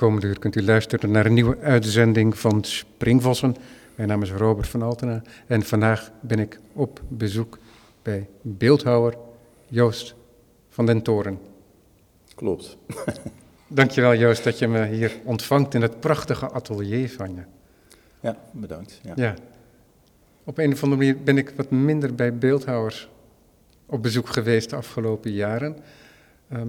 komende uur kunt u luisteren naar een nieuwe uitzending van Springvossen. Mijn naam is Robert van Altena en vandaag ben ik op bezoek bij beeldhouwer Joost van den Toren. Klopt. Dankjewel Joost dat je me hier ontvangt in het prachtige atelier van je. Ja, bedankt. Ja. Ja. Op een of andere manier ben ik wat minder bij beeldhouwers op bezoek geweest de afgelopen jaren. Ehm,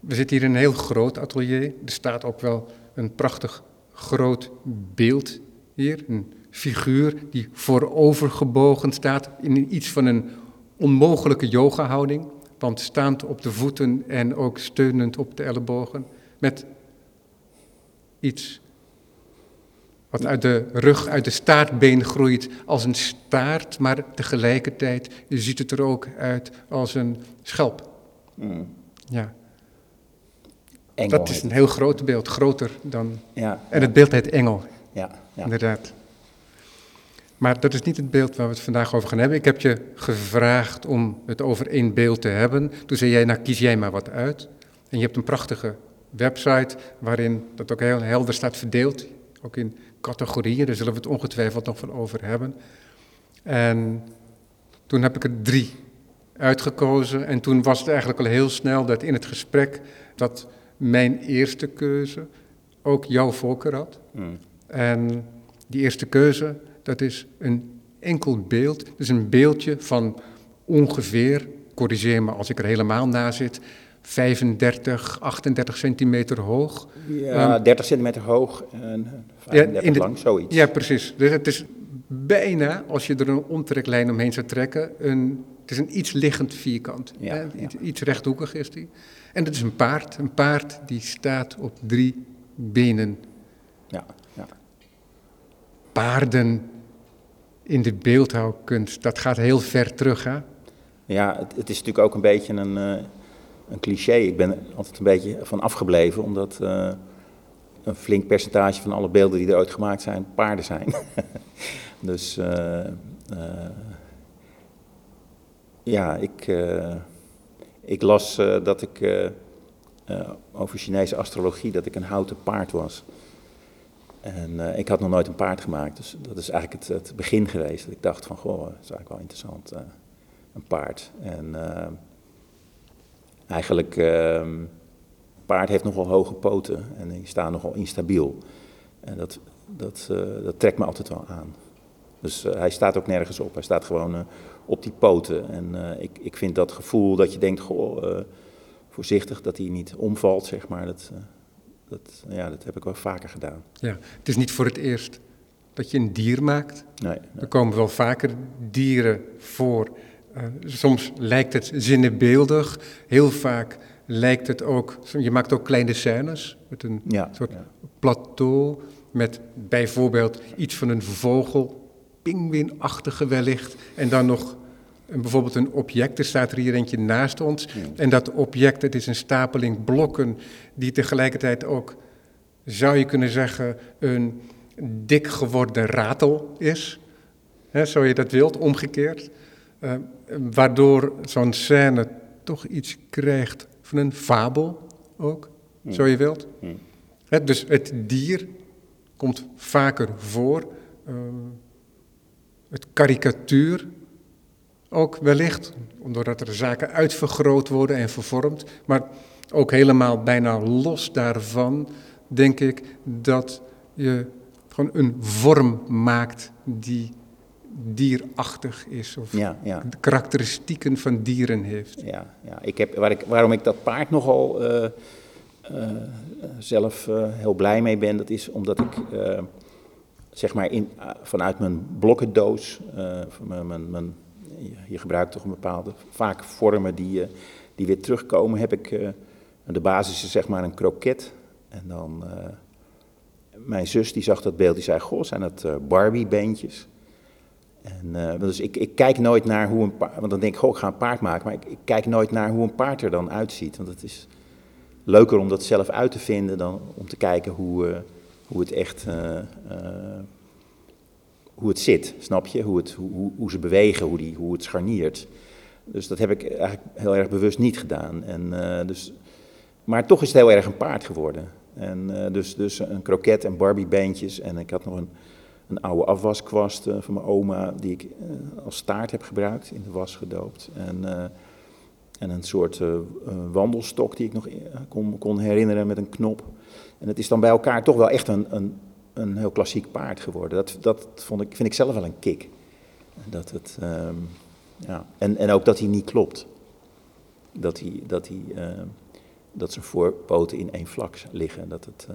we zitten hier in een heel groot atelier. Er staat ook wel een prachtig groot beeld hier. Een figuur die voorovergebogen staat in iets van een onmogelijke yoga-houding. Want staand op de voeten en ook steunend op de ellebogen. Met iets wat uit de rug, uit de staartbeen groeit als een staart, maar tegelijkertijd ziet het er ook uit als een schelp. Mm. Ja. Engel Dat is een heel groot beeld, groter dan. Ja, En het beeld heet Engel, ja, ja. inderdaad. Maar dat is niet het beeld waar we het vandaag over gaan hebben. Ik heb je gevraagd om het over één beeld te hebben. Toen zei jij, nou kies jij maar wat uit. En je hebt een prachtige website waarin dat ook heel helder staat verdeeld. Ook in categorieën, daar zullen we het ongetwijfeld nog van over hebben. En toen heb ik er drie uitgekozen. En toen was het eigenlijk al heel snel dat in het gesprek dat mijn eerste keuze ook jouw voorkeur had. Mm. En die eerste keuze, dat is een enkel beeld. Dus een beeldje van ongeveer, corrigeer me als ik er helemaal na zit, 35, 38 centimeter hoog. Ja, 30 centimeter hoog en 35 in de- lang, zoiets. Ja, precies. Dus het is bijna, als je er een omtreklijn omheen zou trekken, een, het is een iets liggend vierkant. Ja, hè? ja. Iets, iets rechthoekig is die. En het is een paard. Een paard die staat op drie benen. Ja, ja. Paarden in de beeldhouwkunst, dat gaat heel ver terug, hè? ja het, het is natuurlijk ook een beetje een, eh, een cliché. Ik ben er altijd een beetje van afgebleven, omdat eh, een flink percentage van alle beelden die er ooit gemaakt zijn, paarden zijn. dus eh, eh, ja, ik, ik las eh, dat ik eh, eh, over Chinese astrologie dat ik een houten paard was. En ik had nog nooit een paard gemaakt, dus dat is eigenlijk het, het begin geweest. Dat ik dacht van, goh, dat is eigenlijk wel interessant, een paard. En eigenlijk, een paard heeft nogal hoge poten en die staan nogal instabiel. En dat, dat, dat trekt me altijd wel aan. Dus hij staat ook nergens op, hij staat gewoon op die poten. En eh, ik, ik vind dat gevoel dat je denkt, goh, eh, voorzichtig dat hij niet omvalt, zeg maar, dat, eh, dat, ja, dat heb ik wel vaker gedaan. Ja. Het is niet voor het eerst dat je een dier maakt. Nee, Er komen wel vaker dieren voor. Soms lijkt het zinnebeeldig. Heel vaak lijkt het ook. Je maakt ook kleine scènes met een Ja, soort ja. plateau. Met bijvoorbeeld iets van een vogel, pinguïnachtige wellicht. En dan nog een, bijvoorbeeld een object. Er staat er hier eentje naast ons. En dat object, het is een stapeling blokken die tegelijkertijd ook, zou je kunnen zeggen, een dik geworden ratel is. Hè, zo je dat wilt, omgekeerd. Eh, waardoor zo'n scène toch iets krijgt van een fabel ook, zo je wilt. Hè, dus het dier komt vaker voor. eh, het karikatuur ook wellicht, doordat er zaken uitvergroot worden en vervormd. Maar ook helemaal bijna los daarvan, denk ik, dat je gewoon een vorm maakt die dierachtig is. Of Ja, ja. de karakteristieken van dieren heeft. Ja, ja. Ik heb, waar ik, waarom ik dat paard nogal eh, eh, zelf eh, heel blij mee ben, dat is omdat ik zeg maar in, eh, vanuit mijn blokkendoos, eh, mijn, mijn, mijn, je- gebruikt toch een bepaalde, vaak vormen die, eh, die weer terugkomen, heb ik, de basis is zeg maar een kroket. En dan, mijn zus die zag dat beeld, die zei, goh, zijn dat Barbie-beentjes? En, dus ik, ik kijk nooit naar hoe een paard, want dan denk ik, goh, ik ga een paard maken, maar ik, kijk nooit naar hoe een paard er dan uitziet. Want het is leuker om dat zelf uit te vinden dan om te kijken hoe, hoe het echt, eh, eh, hoe het zit, snap je? Hoe, het, hoe, hoe, ze bewegen, hoe, die, hoe het scharniert. Dus dat heb ik eigenlijk heel erg bewust niet gedaan. En, eh, dus, maar toch is het heel erg een paard geworden. En dus, dus een kroket en Barbiebeentjes. En ik had nog een, een oude afwaskwast van mijn oma, die ik als staart heb gebruikt, in de was gedoopt. En, en een soort eh, eh, wandelstok die ik nog eh, kon, kon herinneren met een knop. En het is dan bij elkaar toch wel echt een, een, een heel klassiek paard geworden. Dat, dat vond ik, vind ik zelf wel een kick. Dat het, ehm, ja. en, en ook dat hij niet klopt. Dat, hij, dat, hij, ehm, dat zijn voorpoten in één vlak liggen. Dat, het,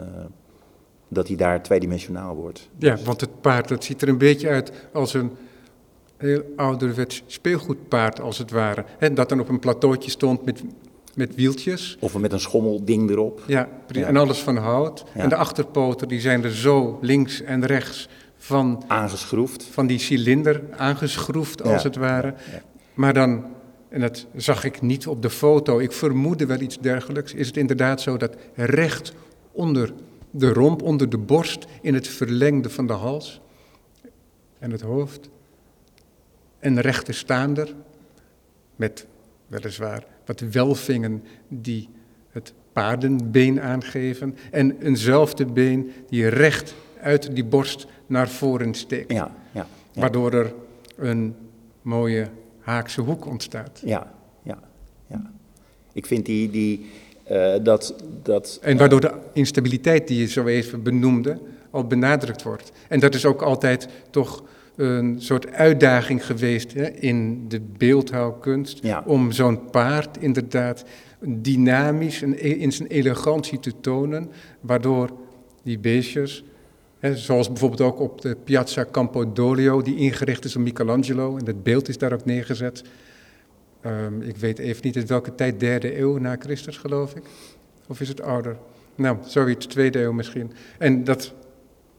dat hij daar tweedimensionaal wordt. Ja, want het paard dat ziet er een beetje uit als een heel ouderwets speelgoedpaard, als het ware. En dat dan op een plateautje stond met, met wieltjes. Of met een schommelding erop. Ja, en alles van hout. Ja. En de achterpoten die zijn er zo links en rechts van, Aangeschroefd. van die cilinder aangeschroefd, als Ja. het ware. Ja. Maar dan, en dat zag ik niet op de foto, ik vermoedde wel iets dergelijks, is het inderdaad zo dat recht onder de romp, onder de borst, in het verlengde van de hals en het hoofd, een rechte staander met weliswaar wat welvingen die het paardenbeen aangeven en eenzelfde been die recht uit die borst naar voren steekt, Ja, ja, ja. waardoor er een mooie haakse hoek ontstaat. Ja, ja, ja. Ik vind die, die, eh, dat, dat... En waardoor de instabiliteit die je zo even benoemde al benadrukt wordt. En dat is ook altijd toch een soort uitdaging geweest hè, in de beeldhouwkunst. Ja. Om zo'n paard inderdaad dynamisch en e- in zijn elegantie te tonen. Waardoor die beestjes, hè, zoals bijvoorbeeld ook op de Piazza Campodoglio, die ingericht is door Michelangelo. En dat beeld is daar ook neergezet. Ehm, ik weet even niet uit welke tijd, derde eeuw na Christus geloof ik. Of is het ouder? Nou, zoiets, tweede eeuw misschien. En dat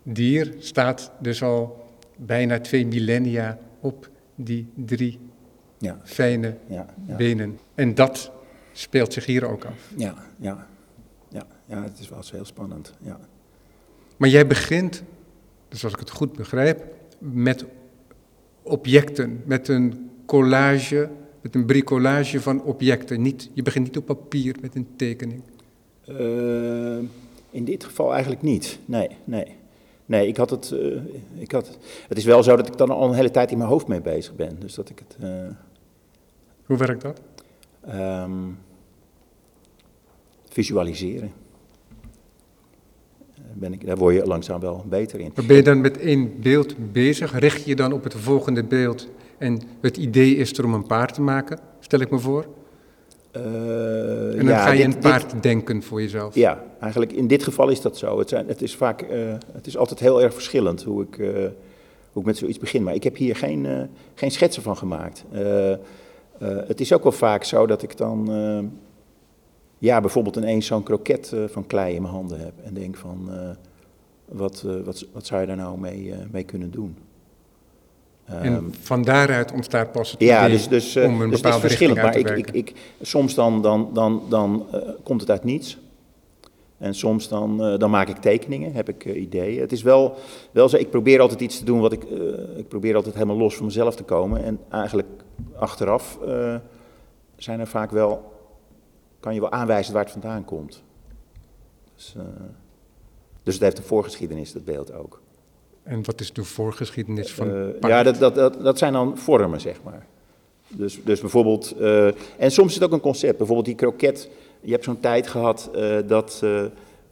dier staat dus al bijna twee millennia op die drie Ja, fijne ja, ja. benen. En dat speelt zich hier ook af. Ja, ja, ja, ja, het is wel heel spannend. Ja. Maar jij begint, dus als ik het goed begrijp, met objecten, met een collage, met een bricolage van objecten. Niet, je begint niet op papier met een tekening. Eh, in dit geval eigenlijk niet. Nee, nee. Nee, ik had het, eh, ik had, het is wel zo dat ik dan al een hele tijd in mijn hoofd mee bezig ben. Dus dat ik het, eh, Hoe werkt dat? ehm, visualiseren. Ben ik, daar word je langzaam wel beter in. Maar ben je dan met één beeld bezig? Richt je dan op het volgende beeld? En het idee is er om een paard te maken, stel ik me voor. Eh, En dan ja, ga je dit- een dit- paard denken voor jezelf. Ja, eigenlijk in dit geval is dat zo. Het, zijn, het is vaak, eh, het is altijd heel erg verschillend hoe ik, eh, hoe ik met zoiets begin. Maar ik heb hier geen, geen schetsen van gemaakt. Het is ook wel vaak zo dat ik dan, ja, bijvoorbeeld ineens zo'n kroket van klei in mijn handen heb. En denk van, wat, wat, wat zou je daar nou mee, mee kunnen doen? Ehm, En van daaruit ontstaat pas het ja, dus, dus, eh, om een dus het is verschillend. Maar ik, ik, ik, soms dan, dan, dan, dan eh, komt het uit niets. En soms dan, eh, dan maak ik tekeningen, heb ik ideeën. Het is wel, wel zo, ik probeer altijd iets te doen wat ik... ik probeer altijd helemaal los van mezelf te komen. En eigenlijk achteraf zijn er vaak wel... kan je wel aanwijzen waar het vandaan komt. Dus, dus het heeft een voorgeschiedenis, dat beeld ook. En wat is de voorgeschiedenis van Eh, ja, dat, dat, dat, dat zijn dan vormen, zeg maar. Dus, dus bijvoorbeeld, eh, en soms is het ook een concept. Bijvoorbeeld die kroket. Je hebt zo'n tijd gehad eh, dat,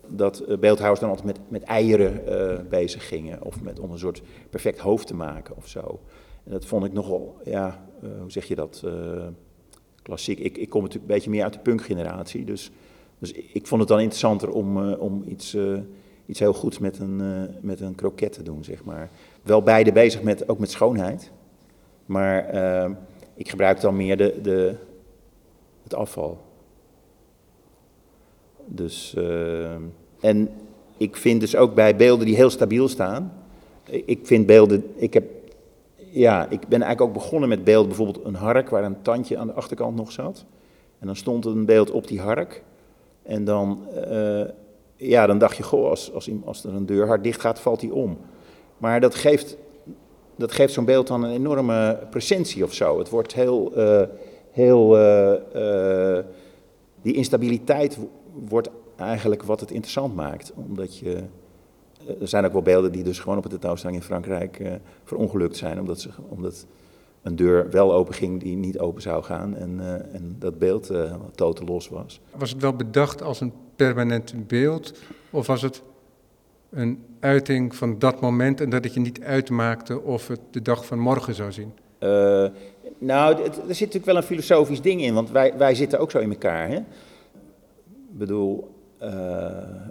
dat beeldhouwers dan altijd met, met eieren bezig gingen. Of met, om een soort perfect hoofd te maken of zo. En dat vond ik nogal, ja, hoe zeg je dat, klassiek. Ik, ik kom natuurlijk een beetje meer uit de punkgeneratie. Dus, dus ik vond het dan interessanter om, om iets, iets heel goeds met een, eh, met een kroket te doen, zeg maar. Wel beide bezig met, ook met schoonheid. Maar eh, ik gebruik dan meer de, de, het afval. Dus, eh, en ik vind dus ook bij beelden die heel stabiel staan. Ik vind beelden, ik heb, ja, ik ben eigenlijk ook begonnen met beelden, bijvoorbeeld een hark waar een tandje aan de achterkant nog zat. En dan stond een beeld op die hark. En dan, ja, dan dacht je, goh, als, als, als er een deur hard dicht gaat, valt die om. Maar dat geeft, dat geeft zo'n beeld dan een enorme presentie of zo. Het wordt heel, eh, heel eh, eh, die instabiliteit wo- wordt eigenlijk wat het interessant maakt. Omdat je, er zijn ook wel beelden die dus gewoon op het tentoonstelling in Frankrijk verongelukt zijn. Omdat, ze, omdat een deur wel open ging die niet open zou gaan en, en dat beeld totaal los was. Was het wel bedacht als een permanent beeld of was het een uiting van dat moment en dat het je niet uitmaakte of het de dag van morgen zou zien? Uh, nou, er zit natuurlijk wel een filosofisch ding in, want wij, wij zitten ook zo in elkaar. Hè? Ik bedoel,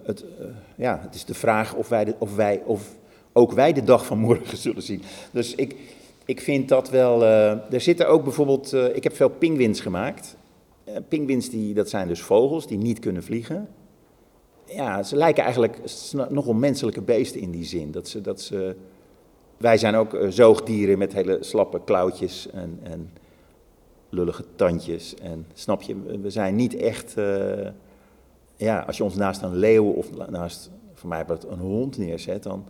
het, ja, het is de vraag of wij, of wij of ook wij de dag van morgen zullen zien. Dus ik, ik vind dat wel. Uh, er zitten ook bijvoorbeeld. Ik heb veel pinguïns gemaakt. Pinguïns, die, dat zijn dus vogels die niet kunnen vliegen. Ja, ze lijken eigenlijk nogal menselijke beesten in die zin. Dat ze, dat ze, wij zijn ook zoogdieren met hele slappe klauwtjes en, en lullige tandjes. En snap je, we zijn niet echt. ja, als je ons naast een leeuw of naast, voor mij een hond neerzet, dan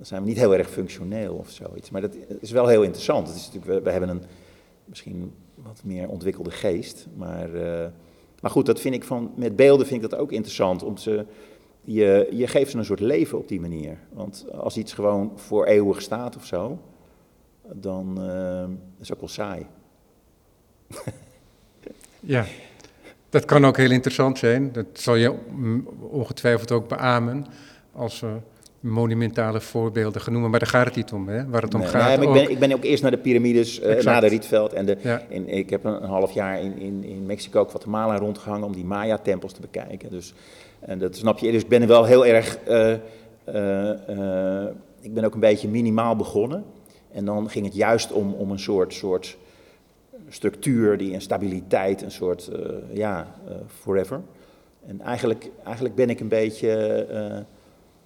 zijn we niet heel erg functioneel of zoiets. Maar dat is wel heel interessant. Het is natuurlijk, we, hebben een misschien wat meer ontwikkelde geest. Maar, uh, maar goed, dat vind ik van, met beelden vind ik dat ook interessant. Om ze, je, je geeft ze een soort leven op die manier. Want als iets gewoon voor eeuwig staat of zo, dan is het ook wel saai. ja, dat kan ook heel interessant zijn. Dat zal je ongetwijfeld ook beamen. Als monumentale voorbeelden genoemd, maar daar gaat het niet om, hè? waar het om gaat. Nee, ik, ben, ik ben ook eerst naar de piramides, uh, naar de Rietveld. En, de, ja. en ik heb een, een, half jaar in, in, in Mexico, ook Guatemala rondgehangen om die Maya-tempels te bekijken. Dus, en dat snap je. Dus ik ben wel heel erg. Uh, uh, ik ben ook een beetje minimaal begonnen. En dan ging het juist om, om een soort, soort structuur, die, een stabiliteit, een soort. ja, forever. En eigenlijk, eigenlijk ben ik een beetje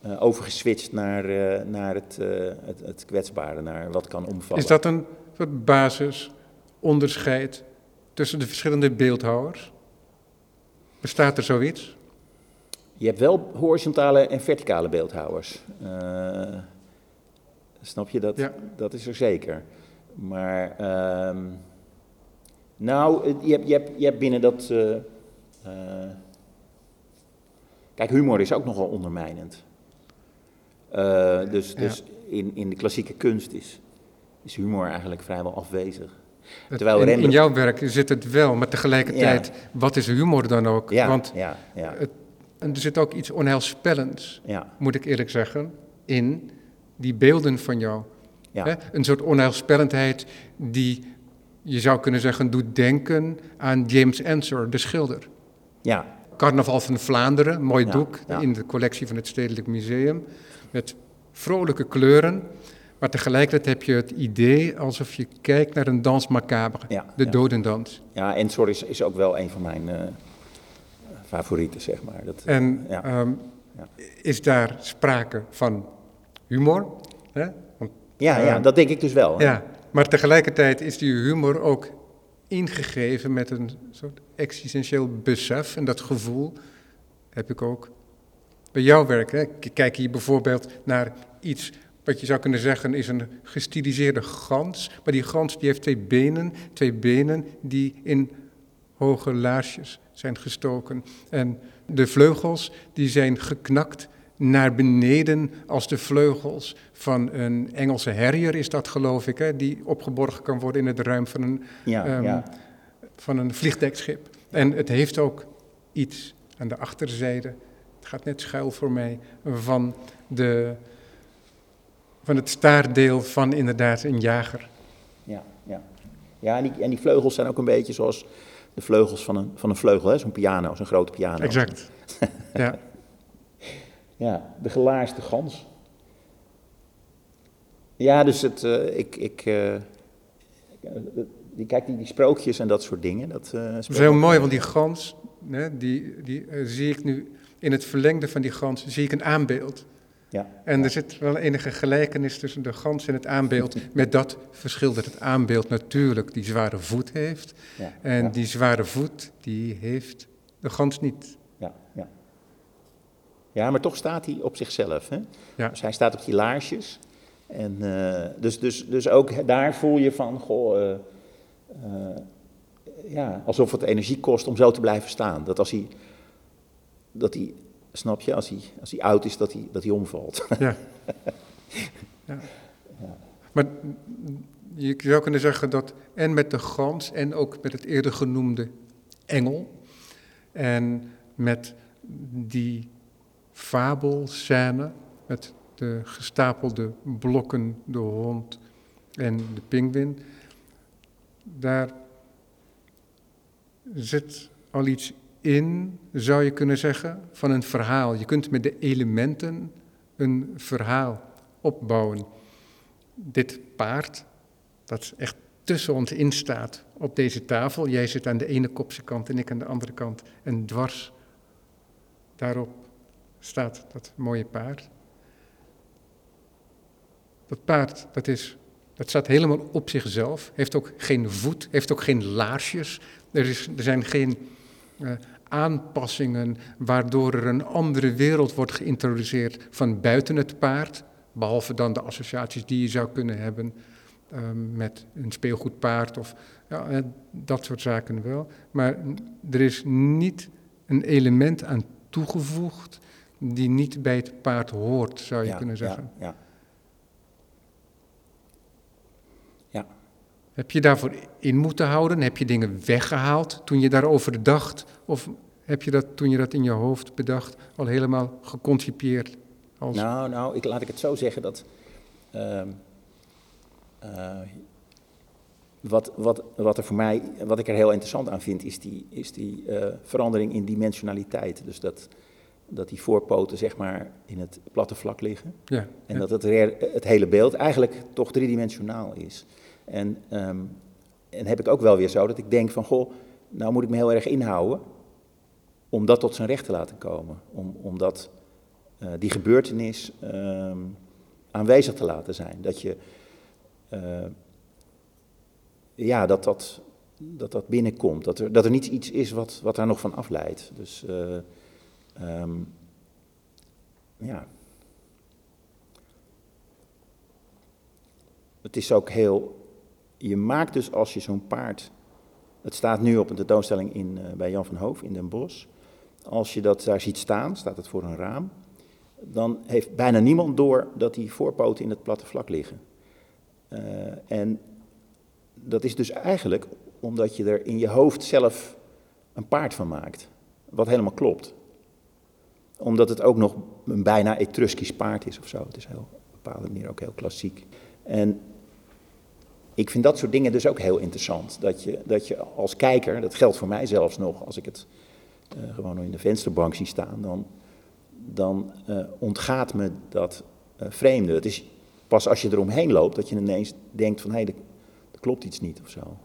uh, overgeswitcht naar, uh, naar het, uh, het, het, kwetsbare, naar wat kan omvallen. Is dat een soort basisonderscheid tussen de verschillende beeldhouwers? Bestaat er zoiets? Je hebt wel horizontale en verticale beeldhouwers. snap je dat? Ja. Dat is er zeker. Maar, uh, nou, je hebt, je, hebt, je hebt binnen dat. kijk, humor is ook nogal ondermijnend. Uh, dus dus in, in de klassieke kunst is, is humor eigenlijk vrijwel afwezig. Terwijl in, in, jouw werk zit het wel, maar tegelijkertijd, wat is humor dan ook? Want. Het, er zit ook iets onheilspellends, moet ik eerlijk zeggen, in die beelden van jou. Ja. Een soort onheilspellendheid die, je zou kunnen zeggen, doet denken aan James Ensor, de schilder. Ja. Carnaval van Vlaanderen, mooi doek in de collectie van het Stedelijk Museum met vrolijke kleuren. Maar tegelijkertijd heb je het idee alsof je kijkt naar een dans macabre, ja, de ja. dodendans. Ja, Ensor is, is ook wel een van mijn uh, favorieten, zeg maar. Dat, en ja. Um, is daar sprake van humor? Hè? Want, ja, uh, ja, dat denk ik dus wel. Hè? Ja, maar tegelijkertijd is die humor ook ingegeven met een soort existentieel besef en dat gevoel heb ik ook bij jouw werk. Hè? Kijk hier bijvoorbeeld naar iets wat je zou kunnen zeggen is een gestiliseerde gans. Maar die gans die heeft twee benen, twee benen die in hoge laarsjes zijn gestoken. En de vleugels die zijn geknakt naar beneden als de vleugels van een Engelse herrier is dat geloof ik, hè, die opgeborgen kan worden in het ruim van een, ja, um, ja. van een vliegdekschip. En het heeft ook iets aan de achterzijde gaat net schuil voor mij van, de, van het staartdeel van inderdaad een jager. Ja, ja. ja en, die, en die vleugels zijn ook een beetje zoals de vleugels van een, van een vleugel, zo'n piano, zo'n grote piano. Exact, ja. ja, de gelaarste gans. Ja, dus het, uh, ik, ik uh, die, kijk, die, die sprookjes en dat soort dingen. Dat, uh, dat is heel mooi, want die gans, hè, die, die zie ik nu in het verlengde van die gans zie ik een aanbeeld. Ja, en er zit wel enige gelijkenis tussen de gans en het aanbeeld. Met dat verschil dat het aanbeeld natuurlijk die zware voet heeft. Ja, en ja. die zware voet, die heeft de gans niet. Ja, ja. ja maar toch staat hij op zichzelf. Hè? Ja. Dus hij staat op die laarsjes. En, uh, dus, dus, dus ook daar voel je van, goh, uh, uh, ja, alsof het energie kost om zo te blijven staan. Dat als hij dat hij, snap je, als hij, als hij oud is, dat hij, dat hij omvalt. Ja. ja. Maar je zou kunnen zeggen dat en met de gans en ook met het eerder genoemde engel en met die fabelscène met de gestapelde blokken, de hond en de pinguïn, daar zit al iets in, zou je kunnen zeggen, van een verhaal. Je kunt met de elementen een verhaal opbouwen. Dit paard, dat echt tussen ons in staat op deze tafel. Jij zit aan de ene kopse kant en ik aan de andere kant. En dwars daarop staat dat mooie paard. Dat paard, dat, is, dat staat helemaal op zichzelf, heeft ook geen voet, heeft ook geen laarsjes. Er, is, er zijn geen aanpassingen waardoor er een andere wereld wordt geïntroduceerd van buiten het paard. Behalve dan de associaties die je zou kunnen hebben um, met een speelgoedpaard of ja, eh, dat soort zaken wel. Maar er is niet een element aan toegevoegd die niet bij het paard hoort, zou je kunnen zeggen. Ja. Heb je daarvoor in moeten houden? Heb je dingen weggehaald toen je daarover dacht? Of heb je dat toen je dat in je hoofd bedacht al helemaal geconcipieerd? Als... Nou, nou ik, laat ik het zo zeggen dat. Uh, uh, wat, wat, wat, er voor mij, wat ik er heel interessant aan vind, is die, is die uh, verandering in dimensionaliteit. Dus dat, dat die voorpoten zeg maar in het platte vlak liggen. Ja, en dat het, het hele beeld eigenlijk toch driedimensionaal is. En, um, en heb ik ook wel weer zo dat ik denk van, goh, nou moet ik me heel erg inhouden om dat tot zijn recht te laten komen. Om, om dat, uh, die gebeurtenis um, aanwezig te laten zijn. Dat je, uh, ja, dat dat, dat dat binnenkomt. Dat er, dat er niet iets is wat, wat daar nog van afleidt. Dus... Uh, Um, ja. Het is ook heel. Je maakt dus als je zo'n paard. Het staat nu op een tentoonstelling in, uh, bij Jan van Hoof in Den Bosch. Als je dat daar ziet staan, staat het voor een raam. Dan heeft bijna niemand door dat die voorpoten in het platte vlak liggen. Uh, en dat is dus eigenlijk omdat je er in je hoofd zelf een paard van maakt. Wat helemaal klopt omdat het ook nog een bijna Etruskisch paard is of zo. Het is heel, op een bepaalde manier ook heel klassiek. En ik vind dat soort dingen dus ook heel interessant. Dat je, dat je als kijker, dat geldt voor mij zelfs nog, als ik het uh, gewoon in de vensterbank zie staan, dan, dan uh, ontgaat me dat uh, vreemde. Het is pas als je eromheen loopt dat je ineens denkt van hé, hey, er, klopt iets niet of zo.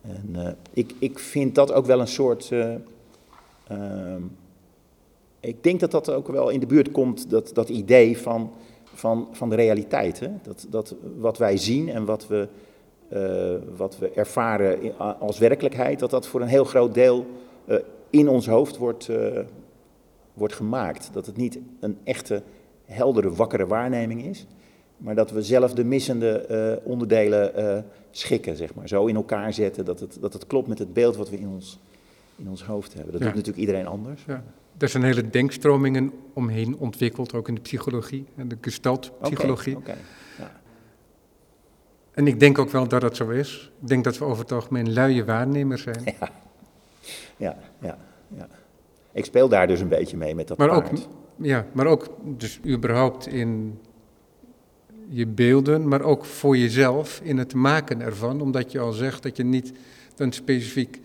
En ik, ik vind dat ook wel een soort ehm, ik denk dat dat ook wel in de buurt komt, dat, dat idee van, van, van de realiteit. Hè? Dat, dat wat wij zien en wat we, uh, wat we ervaren als werkelijkheid, dat dat voor een heel groot deel uh, in ons hoofd wordt, uh, wordt gemaakt. Dat het niet een echte, heldere, wakkere waarneming is, maar dat we zelf de missende onderdelen schikken, zeg maar. Zo in elkaar zetten dat het, dat het klopt met het beeld wat we in ons, in ons hoofd hebben. Dat ja. doet natuurlijk iedereen anders. Ja er zijn hele denkstromingen omheen ontwikkeld, ook in de psychologie en de gestaltpsychologie. Okay, okay, ja. En ik denk ook wel dat dat zo is. Ik denk dat we over het algemeen luie waarnemers zijn. Ja, ja, ja. ja. Ik speel daar dus een beetje mee met dat maar paard. Ook, ja, maar ook dus überhaupt in je beelden, maar ook voor jezelf in het maken ervan. Omdat je al zegt dat je niet dan specifiek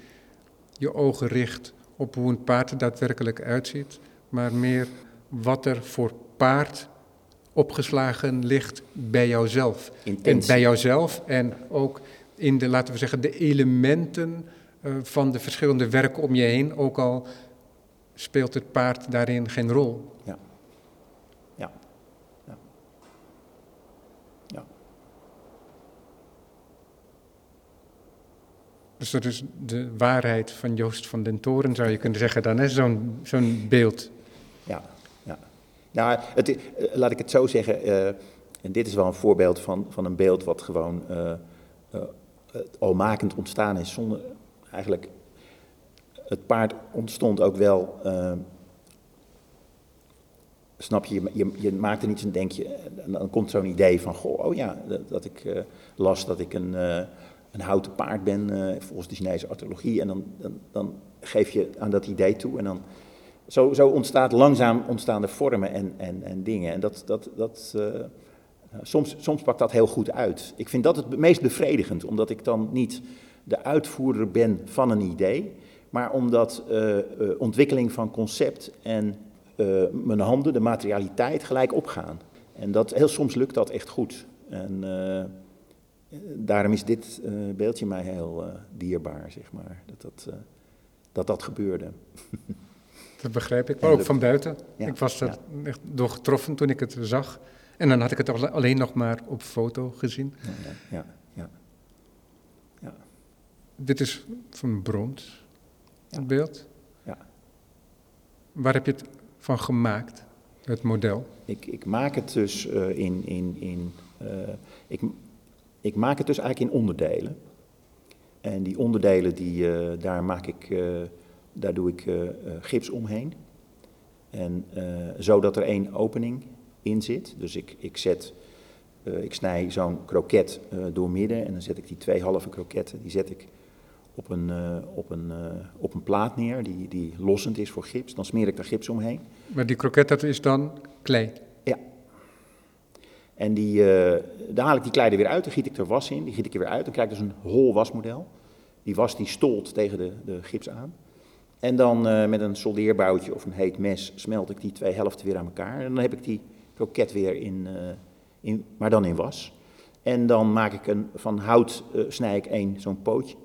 je ogen richt op hoe een paard er daadwerkelijk uitziet, maar meer wat er voor paard opgeslagen ligt bij jouzelf. En bij jouzelf en ook in de, laten we zeggen, de elementen uh, van de verschillende werken om je heen, ook al speelt het paard daarin geen rol. Ja. Ja. ja. ja. Dus dat is de waarheid van Joost van den Toren, zou je kunnen zeggen dan, zo'n zo'n beeld. Ja, ja. Nou, het, laat ik het zo zeggen, uh, en dit is wel een voorbeeld van, van een beeld wat gewoon uh, uh, al makend ontstaan is, zonder eigenlijk, het paard ontstond ook wel snap je, je, je, maakt er iets en denk je, dan komt zo'n idee van, goh, oh ja, dat, dat ik uh, las dat ik een, een houten paard ben, uh, volgens de Chinese archeologie, en dan, dan, dan, geef je aan dat idee toe en dan, zo, zo ontstaat langzaam ontstaan de vormen en, en, en dingen. En dat, dat, dat, soms, soms pakt dat heel goed uit. Ik vind dat het meest bevredigend, omdat ik dan niet de uitvoerder ben van een idee, maar omdat ontwikkeling van concept en mijn handen, de materialiteit, gelijk opgaan. En dat, heel soms lukt dat echt goed. En daarom is dit uh, beeldje mij heel dierbaar, zeg maar, dat dat, dat, dat gebeurde. dat begrijp ik, maar ook van buiten. Ja, ik was er ja. echt door getroffen toen ik het zag. En dan had ik het alleen nog maar op foto gezien. Ja, ja, ja. Dit is van brons, het beeld. Ja. Waar heb je het van gemaakt, het model? Ik, ik maak het dus in. in, in ik, ik maak het dus eigenlijk in onderdelen. En die onderdelen, die, uh, daar, maak ik, daar doe ik gips omheen. En zodat er één opening in zit. Dus ik, ik, zet, ik snij zo'n kroket door midden en dan zet ik die twee halve kroketten, die zet ik op een, op een, op een plaat neer die, die lossend is voor gips. Dan smeer ik daar gips omheen. Maar die kroket, dat is dan klei? Ja. En die, uh, dan haal ik die klei er weer uit, dan giet ik er was in, die giet ik er weer uit. Dan krijg ik dus een hol wasmodel. Die was die stolt tegen de, de gips aan. En dan met een soldeerboutje of een heet mes smelt ik die twee helften weer aan elkaar. En dan heb ik die kroket weer in, in maar dan in was. En dan maak ik een, van hout snij ik één zo'n pootje.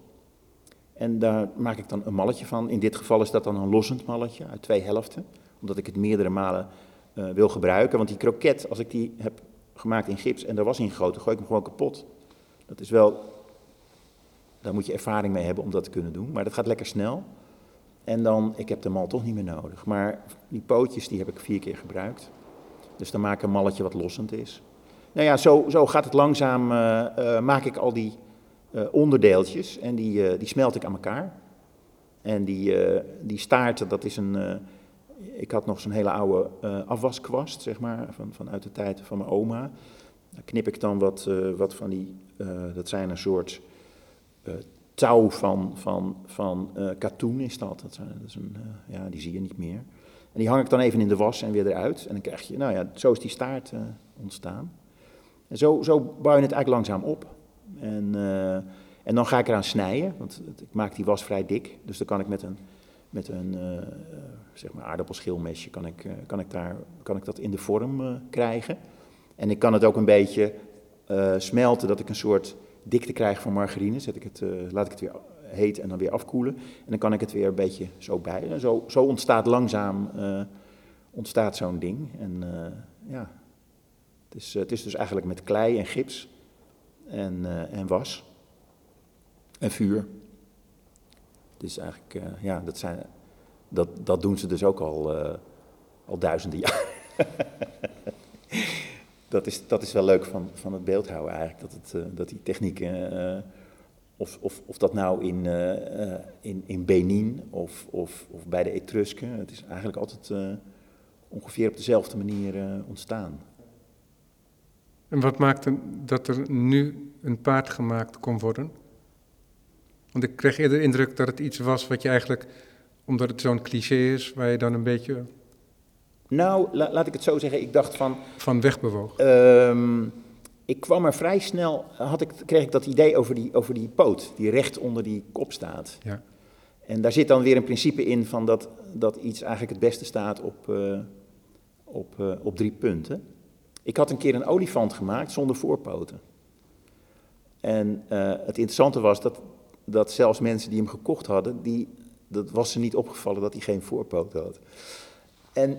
En daar maak ik dan een malletje van. In dit geval is dat dan een lossend malletje uit twee helften. Omdat ik het meerdere malen wil gebruiken. Want die kroket, als ik die heb gemaakt in gips en er was in gegoten, gooi ik hem gewoon kapot. Dat is wel, daar moet je ervaring mee hebben om dat te kunnen doen. Maar dat gaat lekker snel. En dan, ik heb de mal toch niet meer nodig. Maar die pootjes, die heb ik vier keer gebruikt. Dus dan maak ik een malletje wat lossend is. Nou ja, zo, zo gaat het langzaam, uh, uh, maak ik al die uh, onderdeeltjes en die, die smelt ik aan elkaar. En die, die staart, dat is een. Ik had nog zo'n hele oude afwaskwast, zeg maar, van, vanuit de tijd van mijn oma. Daar knip ik dan wat, wat van die. dat zijn een soort touw van, van, van katoen, is dat. dat, zijn, een, ja, die zie je niet meer. En die hang ik dan even in de was en weer eruit. En dan krijg je, nou ja, zo is die staart ontstaan. En zo, zo bouw je het eigenlijk langzaam op. En, en dan ga ik eraan snijden, want ik maak die was vrij dik. Dus dan kan ik met een, met een zeg maar aardappelschilmesje kan ik, uh, kan ik, daar, kan ik dat in de vorm krijgen. En ik kan het ook een beetje smelten, dat ik een soort dikte krijg van margarine. Zet ik het, laat ik het weer heet en dan weer afkoelen. En dan kan ik het weer een beetje zo bij. En zo, zo ontstaat langzaam ontstaat zo'n ding. En ja, het is, het is dus eigenlijk met klei en gips en, en was. En vuur. Dus eigenlijk, ja, dat, zijn, dat, dat doen ze dus ook al, uh, al duizenden jaar. dat, is, dat is wel leuk van, van het beeldhouden eigenlijk, dat, het, dat die technieken, of, of, of dat nou in, in, in Benin of, of, of bij de Etrusken, het is eigenlijk altijd ongeveer op dezelfde manier ontstaan. En wat maakte dat er nu een paard gemaakt kon worden? Want ik kreeg eerder de indruk dat het iets was wat je eigenlijk, omdat het zo'n cliché is, waar je dan een beetje. Nou, la, laat ik het zo zeggen, ik dacht van. Van wegbewoog. Um, ik kwam er vrij snel, had ik, kreeg ik dat idee over die, over die poot, die recht onder die kop staat. Ja. En daar zit dan weer een principe in van dat, dat iets eigenlijk het beste staat op, uh, op, uh, op drie punten. Ik had een keer een olifant gemaakt zonder voorpoten. En uh, het interessante was dat, dat zelfs mensen die hem gekocht hadden, die, dat was ze niet opgevallen dat hij geen voorpoten had. En uh,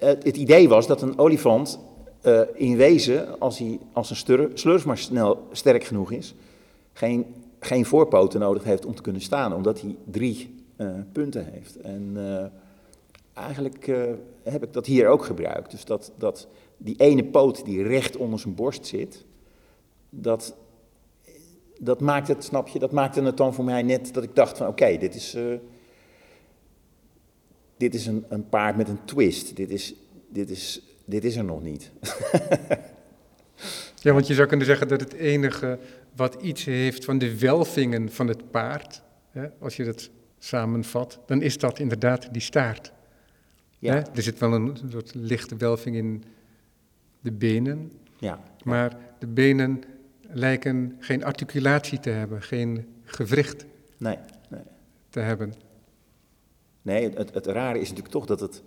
het idee was dat een olifant uh, in wezen, als, hij, als een slurf maar snel sterk genoeg is, geen, geen voorpoten nodig heeft om te kunnen staan, omdat hij drie punten heeft. En eigenlijk heb ik dat hier ook gebruikt. Dus dat, dat die ene poot die recht onder zijn borst zit, dat, dat maakte het, snap je, dat maakte het dan voor mij net dat ik dacht van oké, dit is, dit is een, een paard met een twist. Dit is, dit, is, dit is er nog niet. ja, want je zou kunnen zeggen dat het enige wat iets heeft van de welvingen van het paard, hè, als je dat samenvat, dan is dat inderdaad die staart. Ja. Hè? Er zit wel een soort lichte welving in de benen, ja. maar de benen lijken geen articulatie te hebben, geen gewricht nee, nee. te hebben. Nee, het, het rare is natuurlijk toch dat het,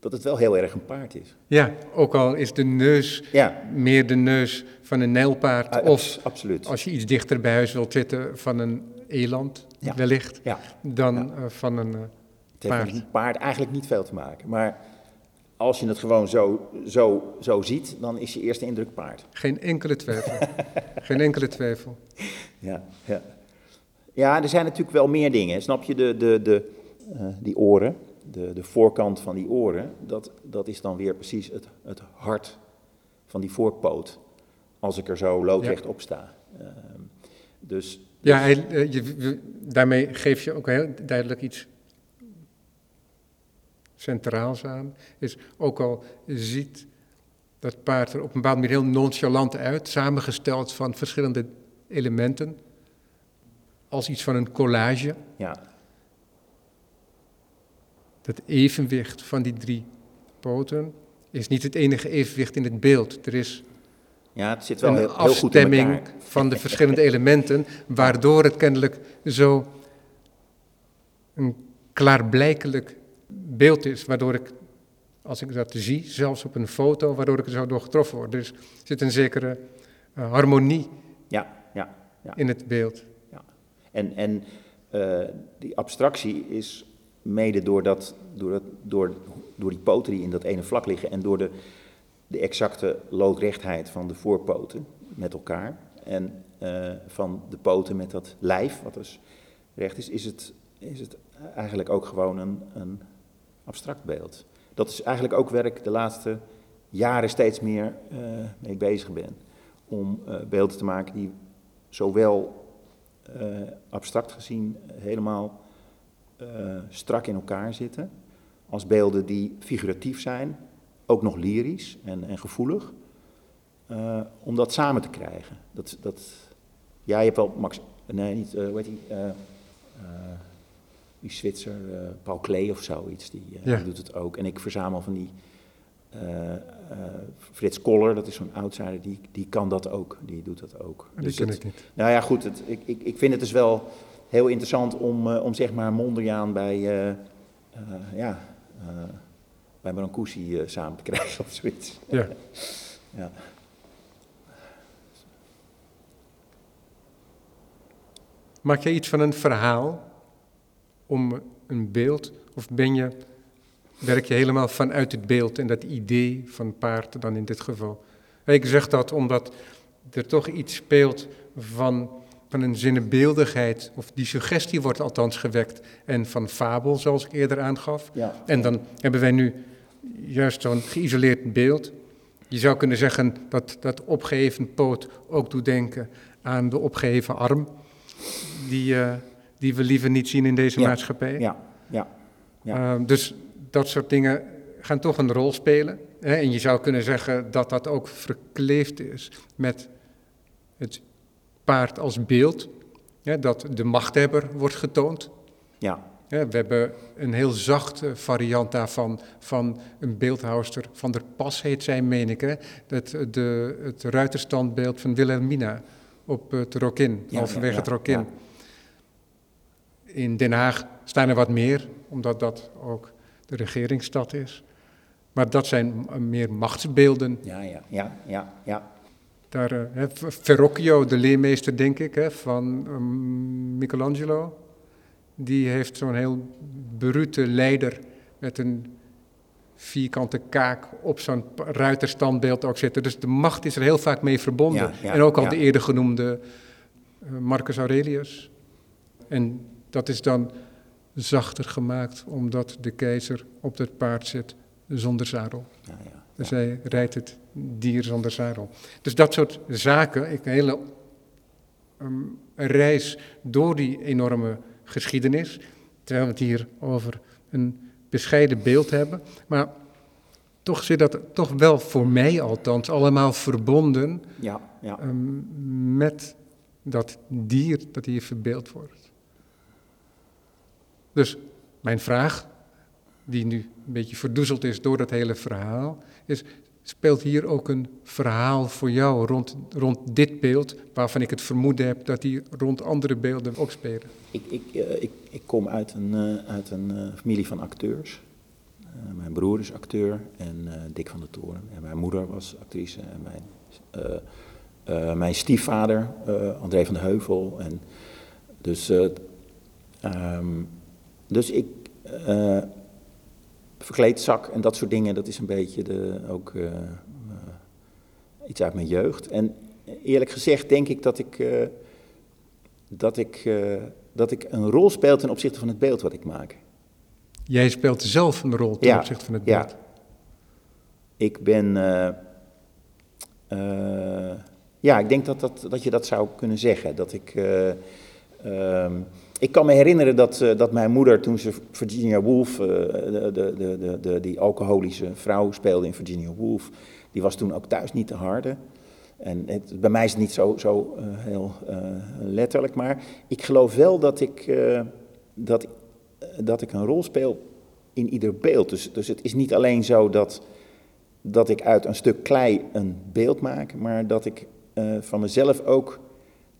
dat het wel heel erg een paard is. Ja, ook al is de neus ja. meer de neus van een nijlpaard. Uh, of absoluut. als je iets dichter bij huis wilt zitten van een eland, Ja. wellicht, Ja. dan eh, van een eh, Het paard. paard eigenlijk niet veel te maken. Maar als je het gewoon zo, zo, zo ziet, dan is je eerste indruk paard. Geen enkele twijfel. Geen enkele twijfel. Ja, ja. ja, er zijn natuurlijk wel meer dingen. Snap je, de, de, de, eh, die oren, de, de voorkant van die oren, dat, dat is dan weer precies het, het hart van die voorpoot. Als ik er zo loodrecht op sta. Ehm, dus, Ja, hij, eh, je, je- daarmee geef je ook heel duidelijk iets centraals aan. Is ook al ziet dat paard er op een bepaalde manier heel nonchalant uit, samengesteld van verschillende elementen, als iets van een collage. ja, Dat evenwicht van die drie poten is niet het enige evenwicht in het beeld. Er is ja, het zit wel een heel, afstemming van de verschillende elementen, waardoor het kennelijk zo een klaarblijkelijk beeld is, waardoor ik, als ik dat zie, zelfs op een foto, waardoor ik er zo door getroffen word. Dus er zit een zekere eh, harmonie Ja, ja, ja. in het beeld. En, en eh, die abstractie is mede door, dat, door, dat, door, door die poten die in dat ene vlak liggen en door de, de exacte loodrechtheid van de voorpoten met elkaar en eh, van de poten met dat lijf, wat dus recht is, is het, is het eigenlijk ook gewoon een, een abstract beeld. Dat is eigenlijk ook waar ik de laatste jaren steeds meer eh, mee bezig ben. Om eh, beelden te maken die zowel abstract gezien helemaal eh, strak in elkaar zitten. Als beelden die figuratief zijn, ook nog lyrisch en, en gevoelig. eh, om dat samen te krijgen. Dat, dat, ja, je hebt wel Max, nee, niet, eh hoe heet die, die Zwitser, Paul Klee of zoiets, die, Ja. die doet het ook. En ik verzamel van die Frits Koller, dat is zo'n outsider, die, die kan dat ook, die doet dat ook. Die Dus ken ik niet. nou ja, goed, het, ik, ik, ik vind het dus wel heel interessant om, eh, om zeg maar Mondriaan bij, eh, eh, ja, bij Brancusi samen te krijgen of zoiets. Ja. Ja. Maak je iets van een verhaal om een beeld, of ben je, werk je helemaal vanuit het beeld en dat idee van paard dan in dit geval? Ik zeg dat omdat er toch iets speelt van, van een zinnebeeldigheid, of die suggestie wordt althans gewekt, en van fabel, zoals ik eerder aangaf. Ja. En dan hebben wij nu juist zo'n geïsoleerd beeld. Je zou kunnen zeggen dat dat opgeheven poot ook doet denken aan de opgeheven arm, die, eh, die we liever niet zien in deze Ja, maatschappij. Ja, ja, ja. Eh, dus dat soort dingen gaan toch een rol spelen. Hè? En je zou kunnen zeggen dat dat ook verkleefd is met het paard als beeld. Dat de machthebber wordt getoond. ja, Ja, we hebben een heel zachte variant daarvan van een beeldhouster van der Pas heet zij, meen ik. Hè? Dat, eh, de, het ruiterstandbeeld van Wilhelmina op het Rokin, Ja, halverwege het Rokin. In Den Haag staan er wat meer, omdat dat ook de regeringsstad is. Maar dat zijn meer machtsbeelden. ja, ja, ja, ja, ja. Daar, eh, Verrocchio, de leermeester, denk ik, van ehm, Michelangelo. Die heeft zo'n heel brute leider met een vierkante kaak op zo'n ruiterstandbeeld ook zitten. Dus de macht is er heel vaak mee verbonden. Ja, ja, en ook al ja. de eerder genoemde eh, Marcus Aurelius. En dat is dan zachter gemaakt omdat de keizer op het paard zit zonder zadel. ja, ja. Dus hij rijdt het dier zonder zadel. Dus dat soort zaken, ik, een hele ehm, reis door die enorme geschiedenis, terwijl we het hier over een bescheiden beeld hebben. Maar toch zit dat toch wel voor mij althans allemaal verbonden Ja, ja. ehm, met dat dier dat hier verbeeld wordt. Dus mijn vraag, die nu een beetje verdoezeld is door dat hele verhaal, is: speelt hier ook een verhaal voor jou rond, rond dit beeld, waarvan ik het vermoeden heb dat die rond andere beelden ook spelen? Ik, ik, eh, ik, kom uit een, eh, uit een eh, familie van acteurs. Mijn broer is acteur en Dick van der Toren. En mijn moeder was actrice. En mijn, mijn stiefvader, André van de Heuvel. En dus, eh, ehm, dus ik. Verkleedzak en dat soort dingen, dat is een beetje de, ook eh, eh, iets uit mijn jeugd. En eerlijk gezegd denk ik dat ik, eh, dat ik, dat ik een rol speel ten opzichte van het beeld wat ik maak. Jij speelt zelf een rol ten Ja, opzichte van het ja. beeld. Ik ben. ja, ik denk dat, dat, dat je dat zou kunnen zeggen. Dat ik. eh, ehm, ik kan me herinneren dat, eh, dat mijn moeder, toen ze Virginia Woolf, eh, de, de, de, die alcoholische vrouw speelde in Virginia Woolf, die was toen ook thuis niet te harde. En bij mij is het niet zo, zo eh, heel letterlijk, maar ik geloof wel dat ik, dat, dat ik een rol speel in ieder beeld. Dus, dus het is niet alleen zo dat, dat ik uit een stuk klei een beeld maak, maar dat ik van mezelf ook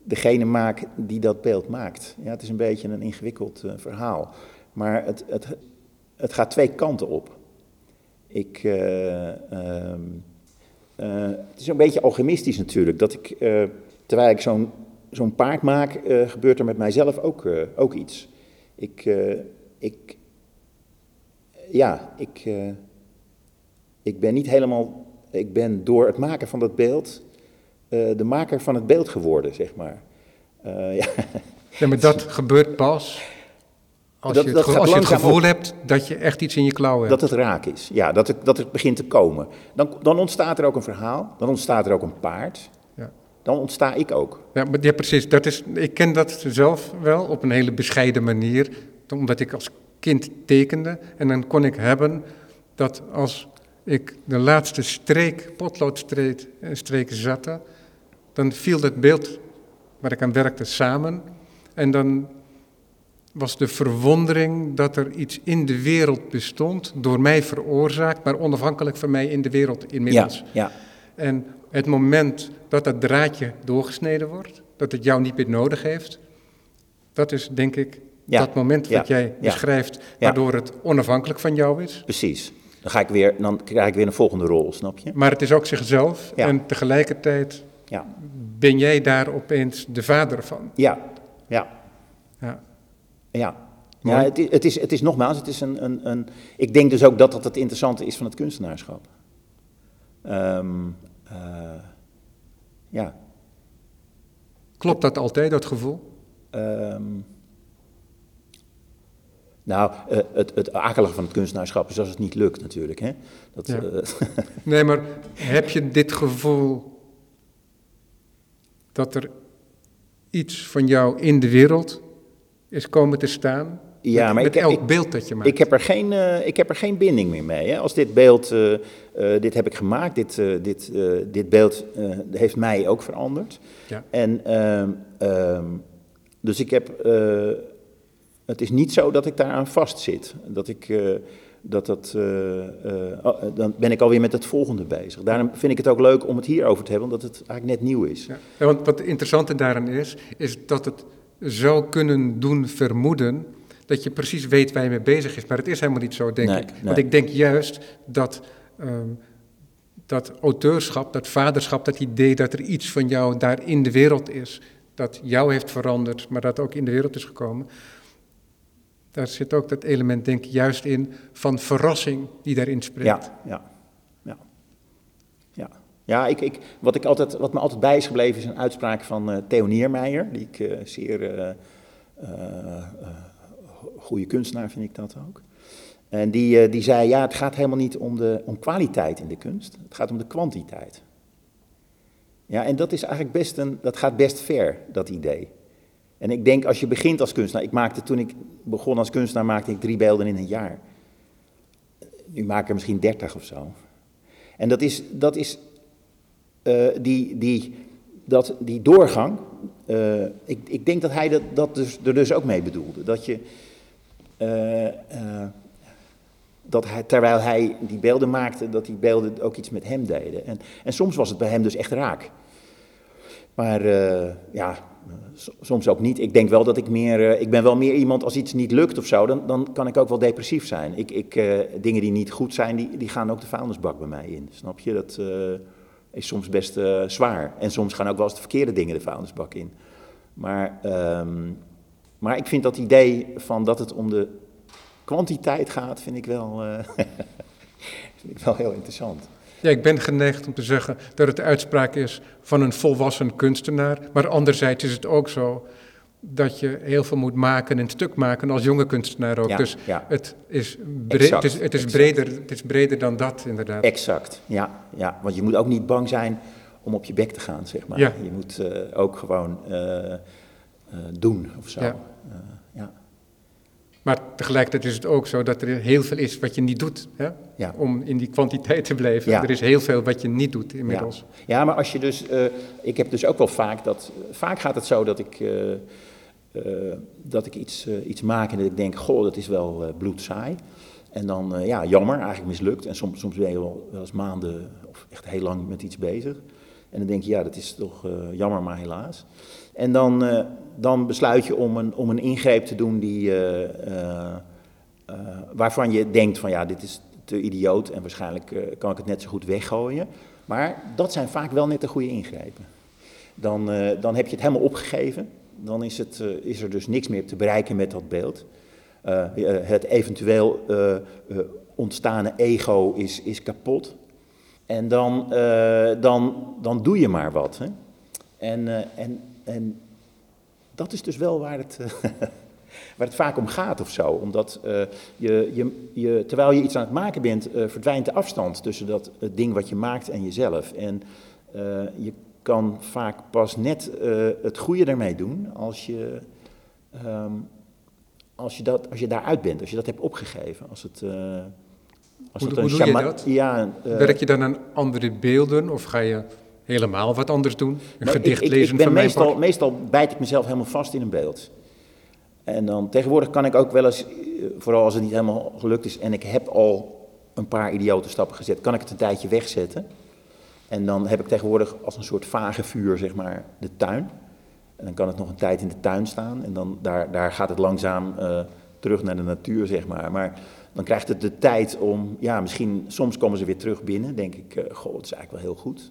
degene maak die dat beeld maakt. Ja, het is een beetje een ingewikkeld eh, verhaal, maar het, het, het gaat twee kanten op. Ik, eh, ehm, eh, het is een beetje alchemistisch natuurlijk, dat ik, terwijl ik zo'n zo'n paard maak, gebeurt er met mijzelf ook, ook iets. Ik, ik, ja, ik, ik ben niet helemaal, ik ben door het maken van dat beeld de maker van het beeld geworden, zeg maar. Eh, ja. Ja, maar dat gebeurt pas als Dat- je het, dat als je het gevoel op. hebt dat je echt iets in je klauwen hebt. Dat het raak is, ja, dat het, dat het begint te komen. Dan, dan ontstaat er ook een verhaal, dan ontstaat er ook een paard, Ja. dan ontsta ik ook. Ja, maar ja, precies. Dat is, ik ken dat zelf wel op een hele bescheiden manier, omdat ik als kind tekende. En dan kon ik hebben dat als ik de laatste streek, potloodstreek eh, streek zette, dan viel dat beeld waar ik aan werkte samen. En dan was de verwondering dat er iets in de wereld bestond, door mij veroorzaakt, maar onafhankelijk van mij in de wereld inmiddels. Ja, ja, En het moment dat dat draadje doorgesneden wordt, dat het jou niet meer nodig heeft, dat is denk ik Ja, dat moment wat jij beschrijft, waardoor het onafhankelijk van jou is. precies. Dan, ga ik weer, dan krijg ik weer een volgende rol, snap je? Maar het is ook zichzelf en tegelijkertijd Ja, ben jij daar opeens de vader van. ja, ja. Ja. Ja, ja het, is, het, is, het is nogmaals, het is een, een, een... Ik denk dus ook dat dat het interessante is van het kunstenaarschap. Ehm, eh, ja. Klopt dat altijd, dat gevoel? ehm, nou, eh, het, het akelige van het kunstenaarschap is als het niet lukt natuurlijk. Hè? Dat, Ja. eh, Nee, maar heb je dit gevoel dat er iets van jou in de wereld is komen te staan? Ja, met, maar met ik- elk ik- beeld dat je maakt. ik, heb er geen, eh, ik heb er geen binding meer mee. Hè? Als dit beeld, eh, eh, dit heb ik gemaakt, dit, dit, dit beeld heeft mij ook veranderd. Ja. En ehm, ehm, dus ik heb, het is niet zo dat ik daaraan vastzit. Dat ik, dat dat, eh, eh, oh, dan ben ik alweer met het volgende bezig. Daarom vind ik het ook leuk om het hierover te hebben, omdat het eigenlijk net nieuw is. Ja. Ja, want wat het interessante daaraan is, is dat het zou kunnen doen vermoeden dat je precies weet waar je mee bezig is. Maar het is helemaal niet zo, denk Nee, ik. nee. Want ik denk juist dat ehm, dat auteurschap, dat vaderschap, dat idee dat er iets van jou daar in de wereld is, dat jou heeft veranderd, maar dat ook in de wereld is gekomen. Daar zit ook dat element, denk ik, juist in van verrassing die daarin spreekt. Ja, ja, ja. Ja, ik, ik, wat, ik altijd, wat me altijd bij is gebleven is een uitspraak van eh Theo Niermeijer, die ik eh, zeer eh, goede kunstenaar vind ik dat ook. En die, die zei, ja, het gaat helemaal niet om, de, om kwaliteit in de kunst, het gaat om de kwantiteit. Ja, en dat is eigenlijk best een, dat gaat best ver, dat idee. En ik denk, als je begint als kunstenaar, ik maakte toen ik begon als kunstenaar, maakte ik drie beelden in een jaar. Nu maak ik er misschien dertig of zo. En dat is, dat is eh, die, die, dat, die doorgang, eh, ik, ik denk dat hij dat, dat dus, er dus ook mee bedoelde. Dat je, eh, dat hij, terwijl hij die beelden maakte, dat die beelden ook iets met hem deden. En, en soms was het bij hem dus echt raak. Maar ja, soms ook niet. Ik denk wel dat ik meer, ik ben wel meer iemand als iets niet lukt of zo, dan, dan kan ik ook wel depressief zijn. Ik, ik, dingen die niet goed zijn, die, die gaan ook de vuilnisbak bij mij in. Snap je? Dat, is soms best zwaar. En soms gaan ook wel eens de verkeerde dingen de vuilnisbak in. Maar, um, maar ik vind dat idee van dat het om de kwantiteit gaat, vind ik wel, vind ik wel heel interessant. Ja, ik ben geneigd om te zeggen dat het de uitspraak is van een volwassen kunstenaar. Maar anderzijds is het ook zo dat je heel veel moet maken en stuk maken als jonge kunstenaar ook. dus Het, is het, is, het, is breder, het is breder dan dat inderdaad. Exact, ja, ja. Want je moet ook niet bang zijn om op je bek te gaan, zeg maar. Ja. Je moet uh, ook gewoon uh, uh, doen of zo. Maar tegelijkertijd is het ook zo dat er heel veel is wat je niet doet. Hè? Ja. Om in die kwantiteit te blijven. Ja. Er is heel veel wat je niet doet inmiddels. Ja, ja maar als je dus. ik heb dus ook wel vaak dat. Vaak gaat het zo dat ik uh, dat ik iets, uh, iets maak en dat ik denk, goh, dat is wel uh, bloedsaai. En dan, ja, jammer, eigenlijk mislukt. En soms, soms ben je wel, wel eens maanden of echt heel lang met iets bezig. En dan denk je, ja, dat is toch jammer, maar helaas. En dan, dan besluit je om een, om een ingreep te doen die, waarvan je denkt van, ja, dit is te idioot en waarschijnlijk kan ik het net zo goed weggooien. Maar dat zijn vaak wel net de goede ingrepen. Dan, dan heb je het helemaal opgegeven dan is, het, is er dus niks meer te bereiken met dat beeld. Het eventueel ontstane ego is, is kapot. En dan, dan, dan doe je maar wat. Hè? En, en, en dat is dus wel waar het, waar het vaak om gaat of zo. Omdat je, je, je, terwijl je iets aan het maken bent, verdwijnt de afstand tussen dat, ding wat je maakt en jezelf. En je kan vaak pas net het goede ermee doen als je, um, als, je dat, als je daaruit bent, als je dat hebt opgegeven. Als het, als hoe, doe je dat? Ja, uh, Werk je dan aan andere beelden of ga je helemaal wat anders doen? Een nou, gedicht ik, lezen ik ben van meestal, meestal bijt ik mezelf helemaal vast in een beeld. En dan tegenwoordig kan ik ook wel eens, vooral als het niet helemaal gelukt is en ik heb al een paar idiote stappen gezet, kan ik het een tijdje wegzetten. En dan heb ik tegenwoordig als een soort vage vuur, zeg maar, de tuin. En dan kan het nog een tijd in de tuin staan. En dan daar, daar gaat het langzaam uh, terug naar de natuur, zeg maar. Maar dan krijgt het de tijd om, ja, misschien, soms komen ze weer terug binnen. Denk ik, uh, goh, het is eigenlijk wel heel goed.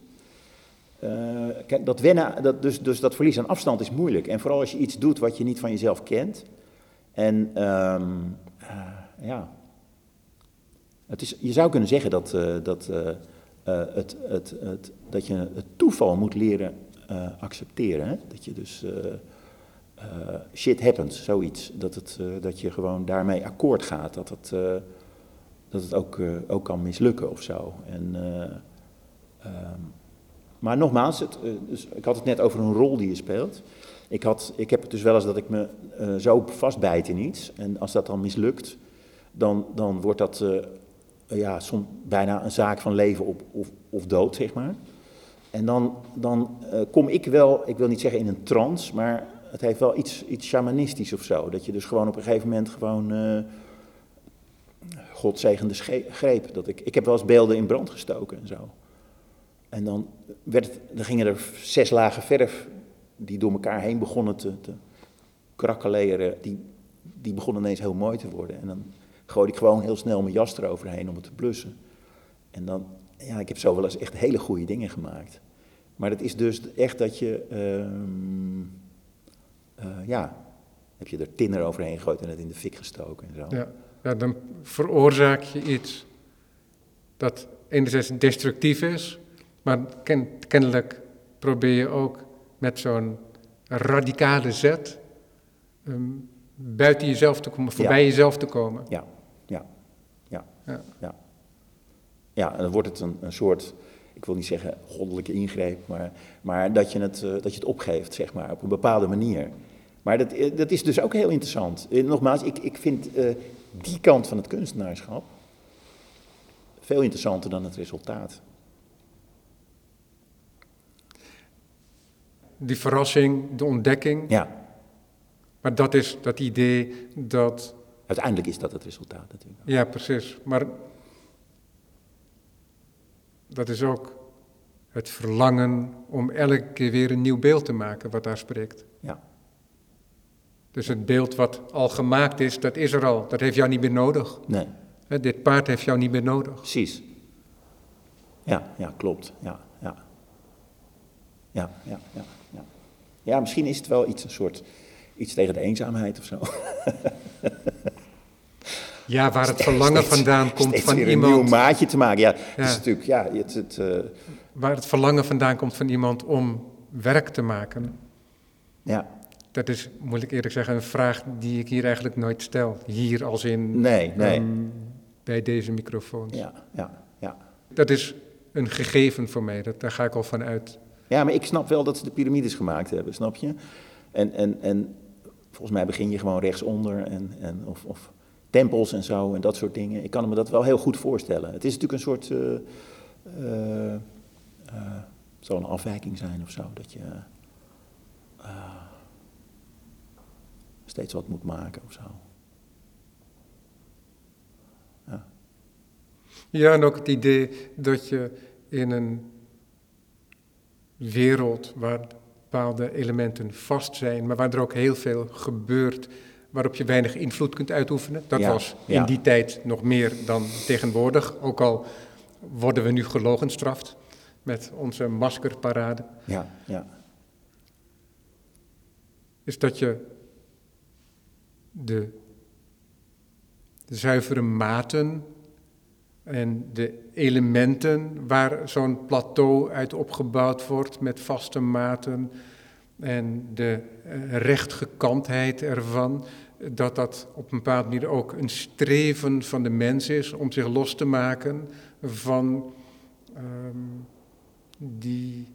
Uh, kijk, dat wennen, dat, dus, dus dat verlies aan afstand is moeilijk. En vooral als je iets doet wat je niet van jezelf kent. En um, ja, het is, je zou kunnen zeggen dat, dat het, het, het, dat je het toeval moet leren accepteren. Hè? Dat je dus shit happens, zoiets. Dat, het, dat je gewoon daarmee akkoord gaat. Dat het, dat het ook, ook kan mislukken of zo. En, um, maar nogmaals, het, dus ik had het net over een rol die je speelt. Ik, had, ik heb het dus wel eens dat ik me zo vastbijt in iets. En als dat dan mislukt, dan, dan wordt dat ja, soms bijna een zaak van leven of, of, dood, zeg maar. En dan, dan kom ik wel, ik wil niet zeggen in een trance, maar het heeft wel iets, iets shamanistisch of zo. Dat je dus gewoon op een gegeven moment gewoon uh, godzegende greep. Dat ik, ik heb wel eens beelden in brand gestoken en zo. En dan, werd het, dan gingen er zes lagen verf die door elkaar heen begonnen te, te krakkeleren. Die, die begonnen ineens heel mooi te worden. En dan gooide ik gewoon heel snel mijn jas eroverheen om het te blussen. En dan, ja, ik heb zo wel eens echt hele goede dingen gemaakt. Maar het is dus echt dat je, uh, uh, ja, heb je er tinner overheen gegooid en het in de fik gestoken en zo. Ja, ja dan veroorzaak je iets dat enerzijds destructief is, maar ken, kennelijk probeer je ook met zo'n radicale zet um, buiten jezelf te komen, voorbij jezelf te komen. Ja, ja. ja. Ja, en dan wordt het een, een soort, ik wil niet zeggen goddelijke ingreep, maar, maar dat, je het, uh, dat je het opgeeft, zeg maar, op een bepaalde manier. Maar dat, eh, dat is dus ook heel interessant. Eh, nogmaals, ik, ik vind eh, die kant van het kunstenaarschap veel interessanter dan het resultaat. Die verrassing, de ontdekking. Ja. Maar dat is dat idee dat. Uiteindelijk is dat het resultaat natuurlijk. Ja, precies. Maar dat is ook het verlangen om elke keer weer een nieuw beeld te maken wat daar spreekt. Ja. Dus het beeld wat al gemaakt is, dat is er al. Dat heeft jou niet meer nodig. nee, Dit paard heeft jou niet meer nodig. precies. Ja, ja, klopt. Ja, ja. Ja, ja, ja, ja. Ja, misschien is het wel iets, een soort, iets tegen de eenzaamheid of zo. Ja, waar het verlangen Steeds- vandaan komt steeds van weer een nieuw iemand. maatje te maken. Ja, het Ja. is natuurlijk, ja, het, het, eh, Waar het verlangen vandaan komt van iemand om werk te maken. ja, Dat is, moet ik eerlijk zeggen, een vraag die ik hier eigenlijk nooit stel. Hier als in nee, nee. ehm, bij deze microfoon. Ja, ja, ja. Dat is een gegeven voor mij, dat, daar ga ik al van uit. Ja, maar ik snap wel dat ze de piramides gemaakt hebben, snap je? En, en, en volgens mij begin je gewoon rechtsonder en, en of, of tempels en zo en dat soort dingen. Ik kan me dat wel heel goed voorstellen. Het is natuurlijk een soort, het zal een afwijking zijn of zo, dat je steeds wat moet maken of zo. Ja, Ja, en ook het idee dat je in een wereld waar bepaalde elementen vast zijn, maar waar er ook heel veel gebeurt, waarop je weinig invloed kunt uitoefenen. Dat Ja, was in ja. die tijd nog meer dan tegenwoordig, ook al worden we nu gelogenstraft met onze maskerparade. ja, ja, is dat je de, de zuivere maten en de elementen waar zo'n plateau uit opgebouwd wordt met vaste maten en de eh, rechtgekantheid ervan, dat dat op een bepaalde manier ook een streven van de mens is om zich los te maken van ehm, die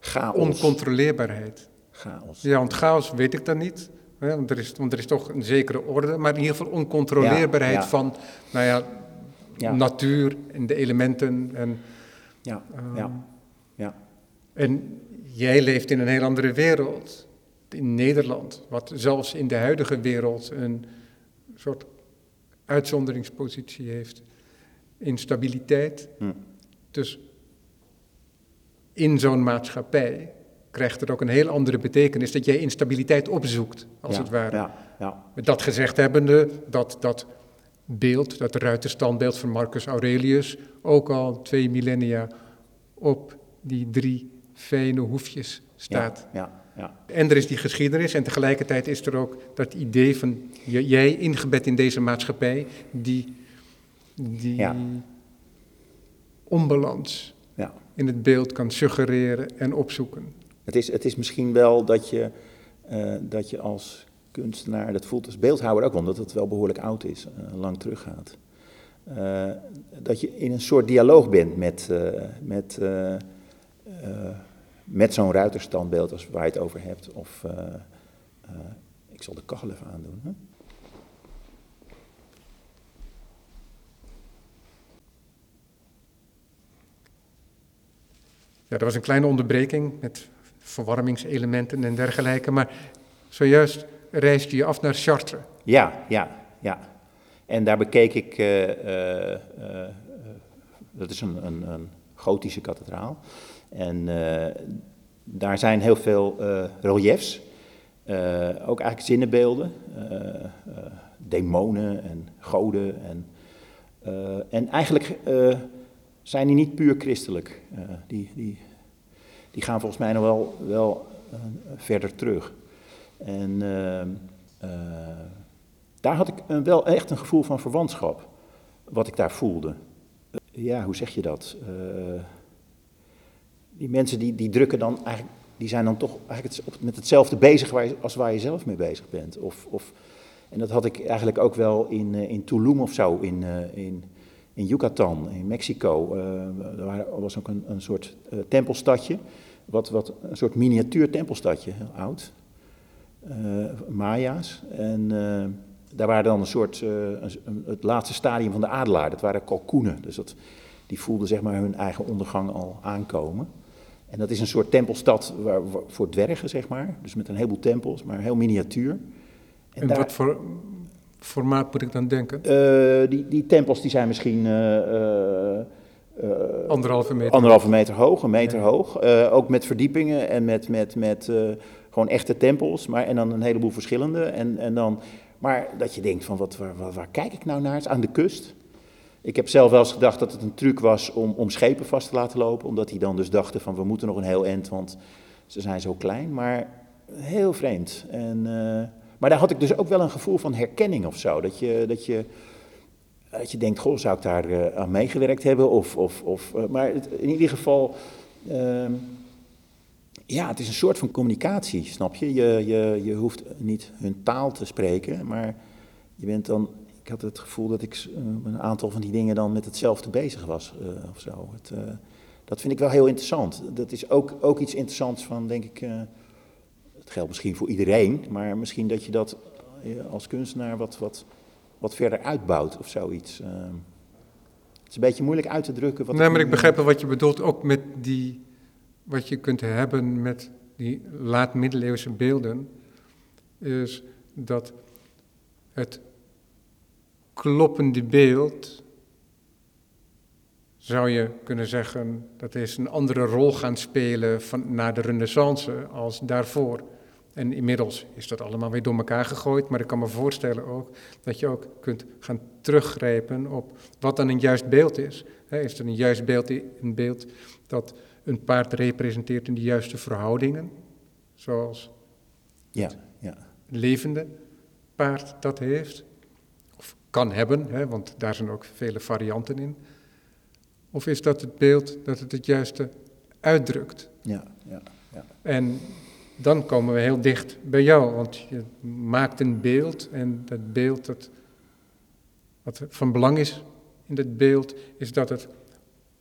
chaos. oncontroleerbaarheid. Chaos. Ja, want chaos weet ik dan niet. Hè, want, er is, want er is toch een zekere orde, maar in ieder geval oncontroleerbaarheid Ja, ja. van nou ja, Ja. natuur en de elementen. En, Ja, ehm, ja, ja. en jij leeft in een heel andere wereld, in Nederland, wat zelfs in de huidige wereld een soort uitzonderingspositie heeft. Instabiliteit. Hm. Dus in zo'n maatschappij krijgt het ook een heel andere betekenis dat jij instabiliteit opzoekt, als ja, het ware. Ja, ja, Met dat gezegd hebbende, dat dat beeld, dat ruiterstandbeeld van Marcus Aurelius, ook al twee millennia op die drie fijne hoefjes staat. Ja, ja, En er is die geschiedenis en tegelijkertijd is er ook dat idee van jij ingebed in deze maatschappij, die, die onbalans ja. in het beeld kan suggereren en opzoeken. Het, is, het is misschien wel dat je, eh, dat je als kunstenaar, dat voelt als beeldhouwer ook omdat het wel behoorlijk oud is, eh, lang teruggaat. Eh, dat je in een soort dialoog bent met, met, met zo'n ruiterstandbeeld als waar je het over hebt. Of, ik zal de kachel even aandoen. Hè? Ja, er was een kleine onderbreking met verwarmingselementen en dergelijke, maar zojuist reisde je af naar Chartres. Ja, ja, ja. En daar bekeek ik, eh, eh, eh, dat is een, een, een gotische kathedraal. En daar zijn heel veel reliefs, ook eigenlijk zinnenbeelden, demonen en goden. En, en eigenlijk zijn die niet puur christelijk. Die, die, die gaan volgens mij nog wel, wel eh, verder terug. En ehm, eh, daar had ik wel echt een gevoel van verwantschap, wat ik daar voelde. Eh, ja, hoe zeg je dat? Eh, die mensen die, die drukken dan eigenlijk, die zijn dan toch eigenlijk met hetzelfde bezig als waar je zelf mee bezig bent. Of, of, en dat had ik eigenlijk ook wel in, eh, in Tulum of zo, in, eh, in, in Yucatan, in Mexico. Eh, er was ook een, een soort eh, tempelstadje, wat, wat, een soort miniatuur tempelstadje, heel oud. eh, Maya's. En eh, daar waren dan een soort, eh, een- het laatste stadium van de adelaar, dat waren kalkoenen. Dus dat, die voelden zeg maar hun eigen ondergang al aankomen. En dat is een soort tempelstad waar, voor dwergen, zeg maar. Dus met een heleboel tempels, maar heel miniatuur. En, daar, wat voor formaat moet ik dan denken? Uh, die, die tempels die zijn misschien... Uh, anderhalve meter. Anderhalve meter hoog, een meter hoog. ook met verdiepingen en met, met, met gewoon echte tempels. Maar, en dan een heleboel verschillende. En, en dan, maar dat je denkt van, wat, waar, waar, kijk ik nou naar? Het is aan de kust. Ik heb zelf wel eens gedacht dat het een truc was om, om schepen vast te laten lopen. Omdat die dan dus dachten van, we moeten nog een heel eind, want ze zijn zo klein. Maar heel vreemd. En, maar daar had ik dus ook wel een gevoel van herkenning of zo. Dat je, dat je, dat je denkt, goh, zou ik daar uh, aan meegewerkt hebben? Of, of, of, uh, maar in ieder geval, uh, ja, het is een soort van communicatie, snap je? Je, je? je hoeft niet hun taal te spreken, maar je bent dan... Ik had het gevoel dat ik uh, een aantal van die dingen dan met hetzelfde bezig was of zo. Het, dat vind ik wel heel interessant. Dat is ook, ook iets interessants van, denk ik het geldt misschien voor iedereen, maar misschien dat je dat eh, als kunstenaar wat, wat, wat verder uitbouwt of zoiets. Uh, het is een beetje moeilijk uit te drukken. Wat nee, maar ik begrijp wel wat je bedoelt, ook met die, wat je kunt hebben met die laat-middeleeuwse beelden, is dat het kloppende beeld, zou je kunnen zeggen, dat is een andere rol gaan spelen van, na de renaissance als daarvoor. En inmiddels is dat allemaal weer door elkaar gegooid, maar ik kan me voorstellen ook dat je ook kunt gaan teruggrijpen op wat dan een juist beeld is. Is er een juist beeld, een beeld dat een paard representeert in de juiste verhoudingen, zoals ja, ja. levende paard dat heeft, of kan hebben, want daar zijn ook vele varianten in. Of is dat het beeld dat het het juiste uitdrukt? Ja, ja, ja. En dan komen we heel dicht bij jou, want je maakt een beeld en dat beeld, dat, wat van belang is in dat beeld, is dat het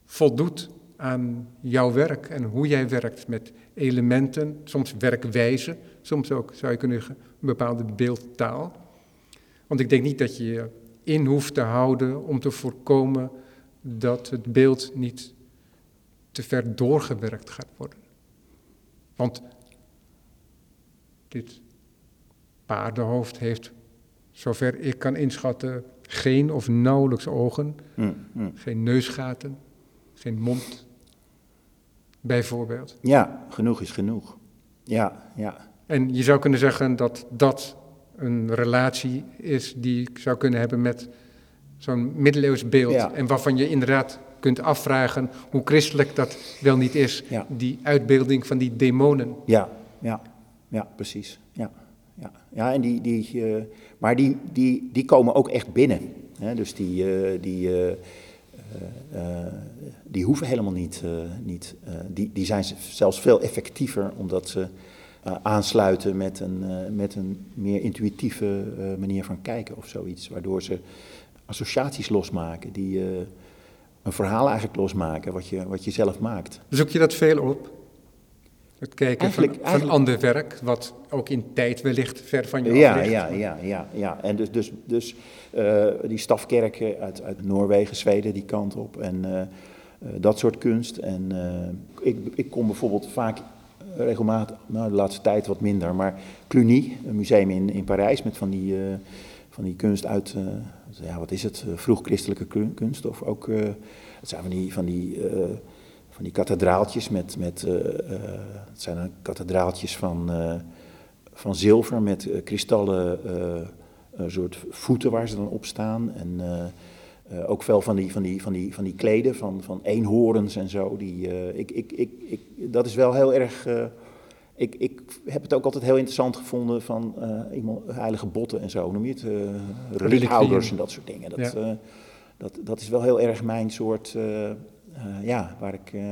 voldoet aan jouw werk en hoe jij werkt met elementen, soms werkwijze, soms ook zou je kunnen een bepaalde beeldtaal. Want ik denk niet dat je je in hoeft te houden om te voorkomen dat het beeld niet te ver doorgewerkt gaat worden. Want dit paardenhoofd heeft, zover ik kan inschatten, geen of nauwelijks ogen, mm, mm. geen neusgaten, geen mond, bijvoorbeeld. Ja, genoeg is genoeg. Ja, ja. En je zou kunnen zeggen dat dat een relatie is die ik zou kunnen hebben met zo'n middeleeuws beeld. En waarvan je inderdaad kunt afvragen hoe christelijk dat wel niet is, die uitbeelding van die demonen. Ja, ja ja, precies. Ja, ja. ja en die, die, uh, maar die, die, die komen ook echt binnen. Hè? Dus die, uh, die, uh, die hoeven helemaal niet. niet die, die zijn zelfs veel effectiever omdat ze aansluiten met een, met een meer intuïtieve manier van kijken of zoiets. Waardoor ze associaties losmaken, die een verhaal eigenlijk losmaken wat je, wat je zelf maakt. Zoek je dat veel op? Het kijken van, van ander werk, wat ook in tijd wellicht ver van je ja, af ligt. Ja, ja, ja, ja. En dus, dus, dus uh, die stafkerken uit, uit Noorwegen, Zweden, die kant op. En uh, dat soort kunst. En ik, ik kom bijvoorbeeld vaak regelmatig, nou de laatste tijd wat minder, maar Cluny, een museum in, in Parijs met van die, van die kunst uit, ja, wat is het, vroeg-christelijke kunst. Of ook, het zijn van die, van die van die kathedraaltjes met, met uh, het zijn dan kathedraaltjes van, uh, van zilver met kristallen soort voeten waar ze dan op staan. En ook veel van die, van die, van die, van die kleden van, van eenhoorns en zo. Die, ik, ik, ik, ik, dat is wel heel erg... ik, ik heb het ook altijd heel interessant gevonden van iemand, heilige botten en zo, noem je het? Uh, en dat soort dingen. Dat, ja. dat, dat is wel heel erg mijn soort ja, waar ik, uh,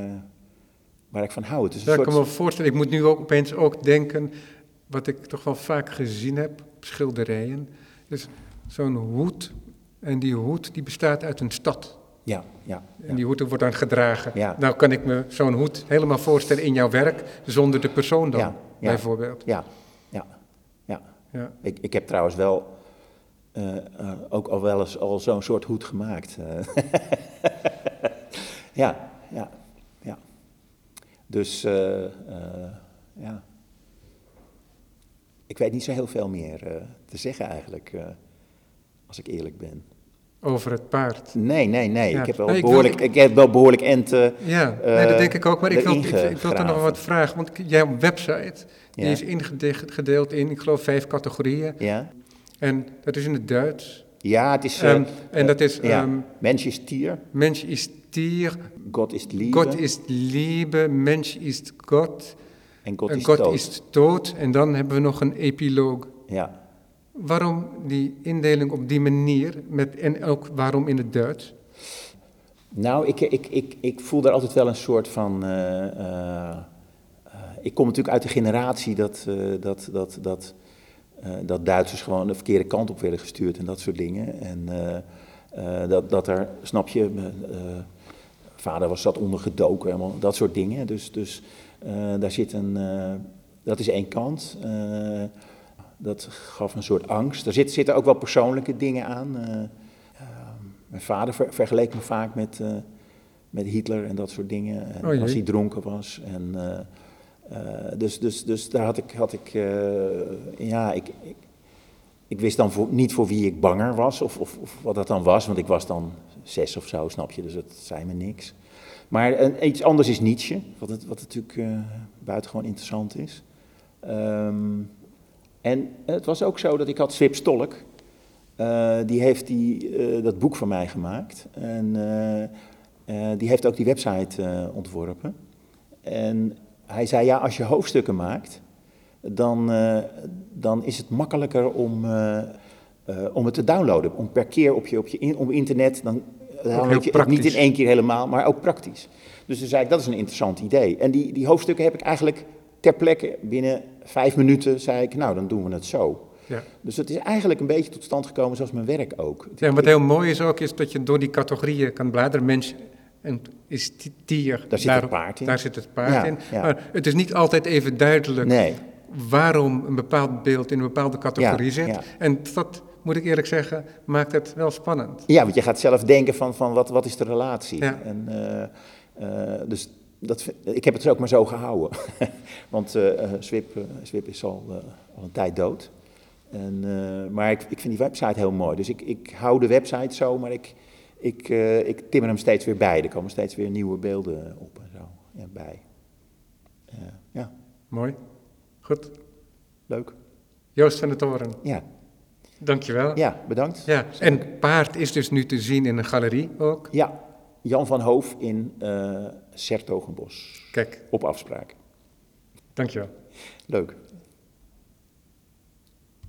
waar ik van hou. Het is een ja, soort... ik kan me voorstellen, ik moet nu ook opeens ook denken, wat ik toch wel vaak gezien heb op schilderijen, is zo'n hoed. En die hoed die bestaat uit een stad. Ja, ja. En die hoed wordt dan gedragen. Ja. Nou kan ik me zo'n hoed helemaal voorstellen in jouw werk, zonder de persoon dan, ja, bijvoorbeeld. Ja, ja, ja. ja. Ik, ik heb trouwens wel uh, uh, ook al wel eens al zo'n soort hoed gemaakt. Ja, ja, ja. Dus eh, eh, ja, ik weet niet zo heel veel meer eh, te zeggen eigenlijk, als ik eerlijk ben. Over het paard. Nee, nee, nee. Ja. Ik, heb wel Nee, ik behoorlijk, ik heb wel behoorlijk ente. Ja, nee, dat denk ik ook. Maar ik wil, ik, ik wil er nog wat vragen. Want jouw website die is ingedeeld in, ik geloof, vijf categorieën. Ja, En dat is in het Duits. ja het is. eh, Ehm, en dat is ehm, Mens is tier, Mensch ist Tier, God is liefde God ist Liebe, Mensch ist Gott, en God en is God dood. ist dood. En dan hebben we nog een epiloog. Ja. Waarom die indeling op die manier met, en ook waarom in het Duits? Nou, ik, ik, ik, ik voel daar altijd wel een soort van. eh, eh, eh, ik kom natuurlijk uit de generatie dat, dat, dat, dat, dat Duitsers gewoon de verkeerde kant op werden gestuurd en dat soort dingen. En dat, dat er, snap je, vader was zat ondergedoken, helemaal, dat soort dingen. Dus, dus eh, daar zit een. eh, dat is één kant. Eh, dat gaf een soort angst. Er zit, zitten ook wel persoonlijke dingen aan. mijn vader ver- vergeleek me vaak met, met Hitler en dat soort dingen. En Oh als hij dronken was. En, dus, dus, dus daar had ik, had ik ja, ik, ik, ik wist dan voor, niet voor wie ik banger was of, of, of wat dat dan was, want ik was dan zes of zo, snap je, dus dat zei me niks. Maar eh, iets anders is Nietzsche, wat, wat natuurlijk eh buitengewoon interessant is. Ehm, en het was ook zo dat ik had Swip Stolk, eh, die heeft die, dat boek van mij gemaakt. En die heeft ook die website ontworpen. En hij zei, ja, als je hoofdstukken maakt, dan, dan is het makkelijker om, om het te downloaden. Om per keer op je, op je in, op internet, dan je het niet in één keer helemaal, maar ook praktisch. Dus toen zei ik, dat is een interessant idee. En die, die hoofdstukken heb ik eigenlijk ter plekke binnen vijf minuten, zei ik, nou, dan doen we het zo. Ja. Dus het is eigenlijk een beetje tot stand gekomen zoals mijn werk ook. Ja, wat heel mooi is ook, is dat je door die categorieën kan bladeren. Mens en is tier. Daar zit het paard in. Daar zit het paard Ja, in. ja. Maar het is niet altijd even duidelijk Nee, waarom een bepaald beeld in een bepaalde categorie zit. En dat, moet ik eerlijk zeggen, maakt het wel spannend. ja, want je gaat zelf denken van, van wat, wat is de relatie? Ja. En, eh, eh, dus dat, ik heb het er ook maar zo gehouden. Want eh, Swip, Swip is al, al een tijd dood. En, maar ik, ik vind die website heel mooi. Dus ik, ik hou de website zo, maar ik, ik, ik timmer hem steeds weer bij. Er komen steeds weer nieuwe beelden op en zo ja, bij. Ja, Mooi. Goed. leuk. Joost van der Toren, Ja, dankjewel. ja bedankt. Ja, en paard is dus nu te zien in een galerie ook. Ja, Jan van Hoof in eh Sertogenbos. Kijk, Op afspraak. dankjewel. Leuk.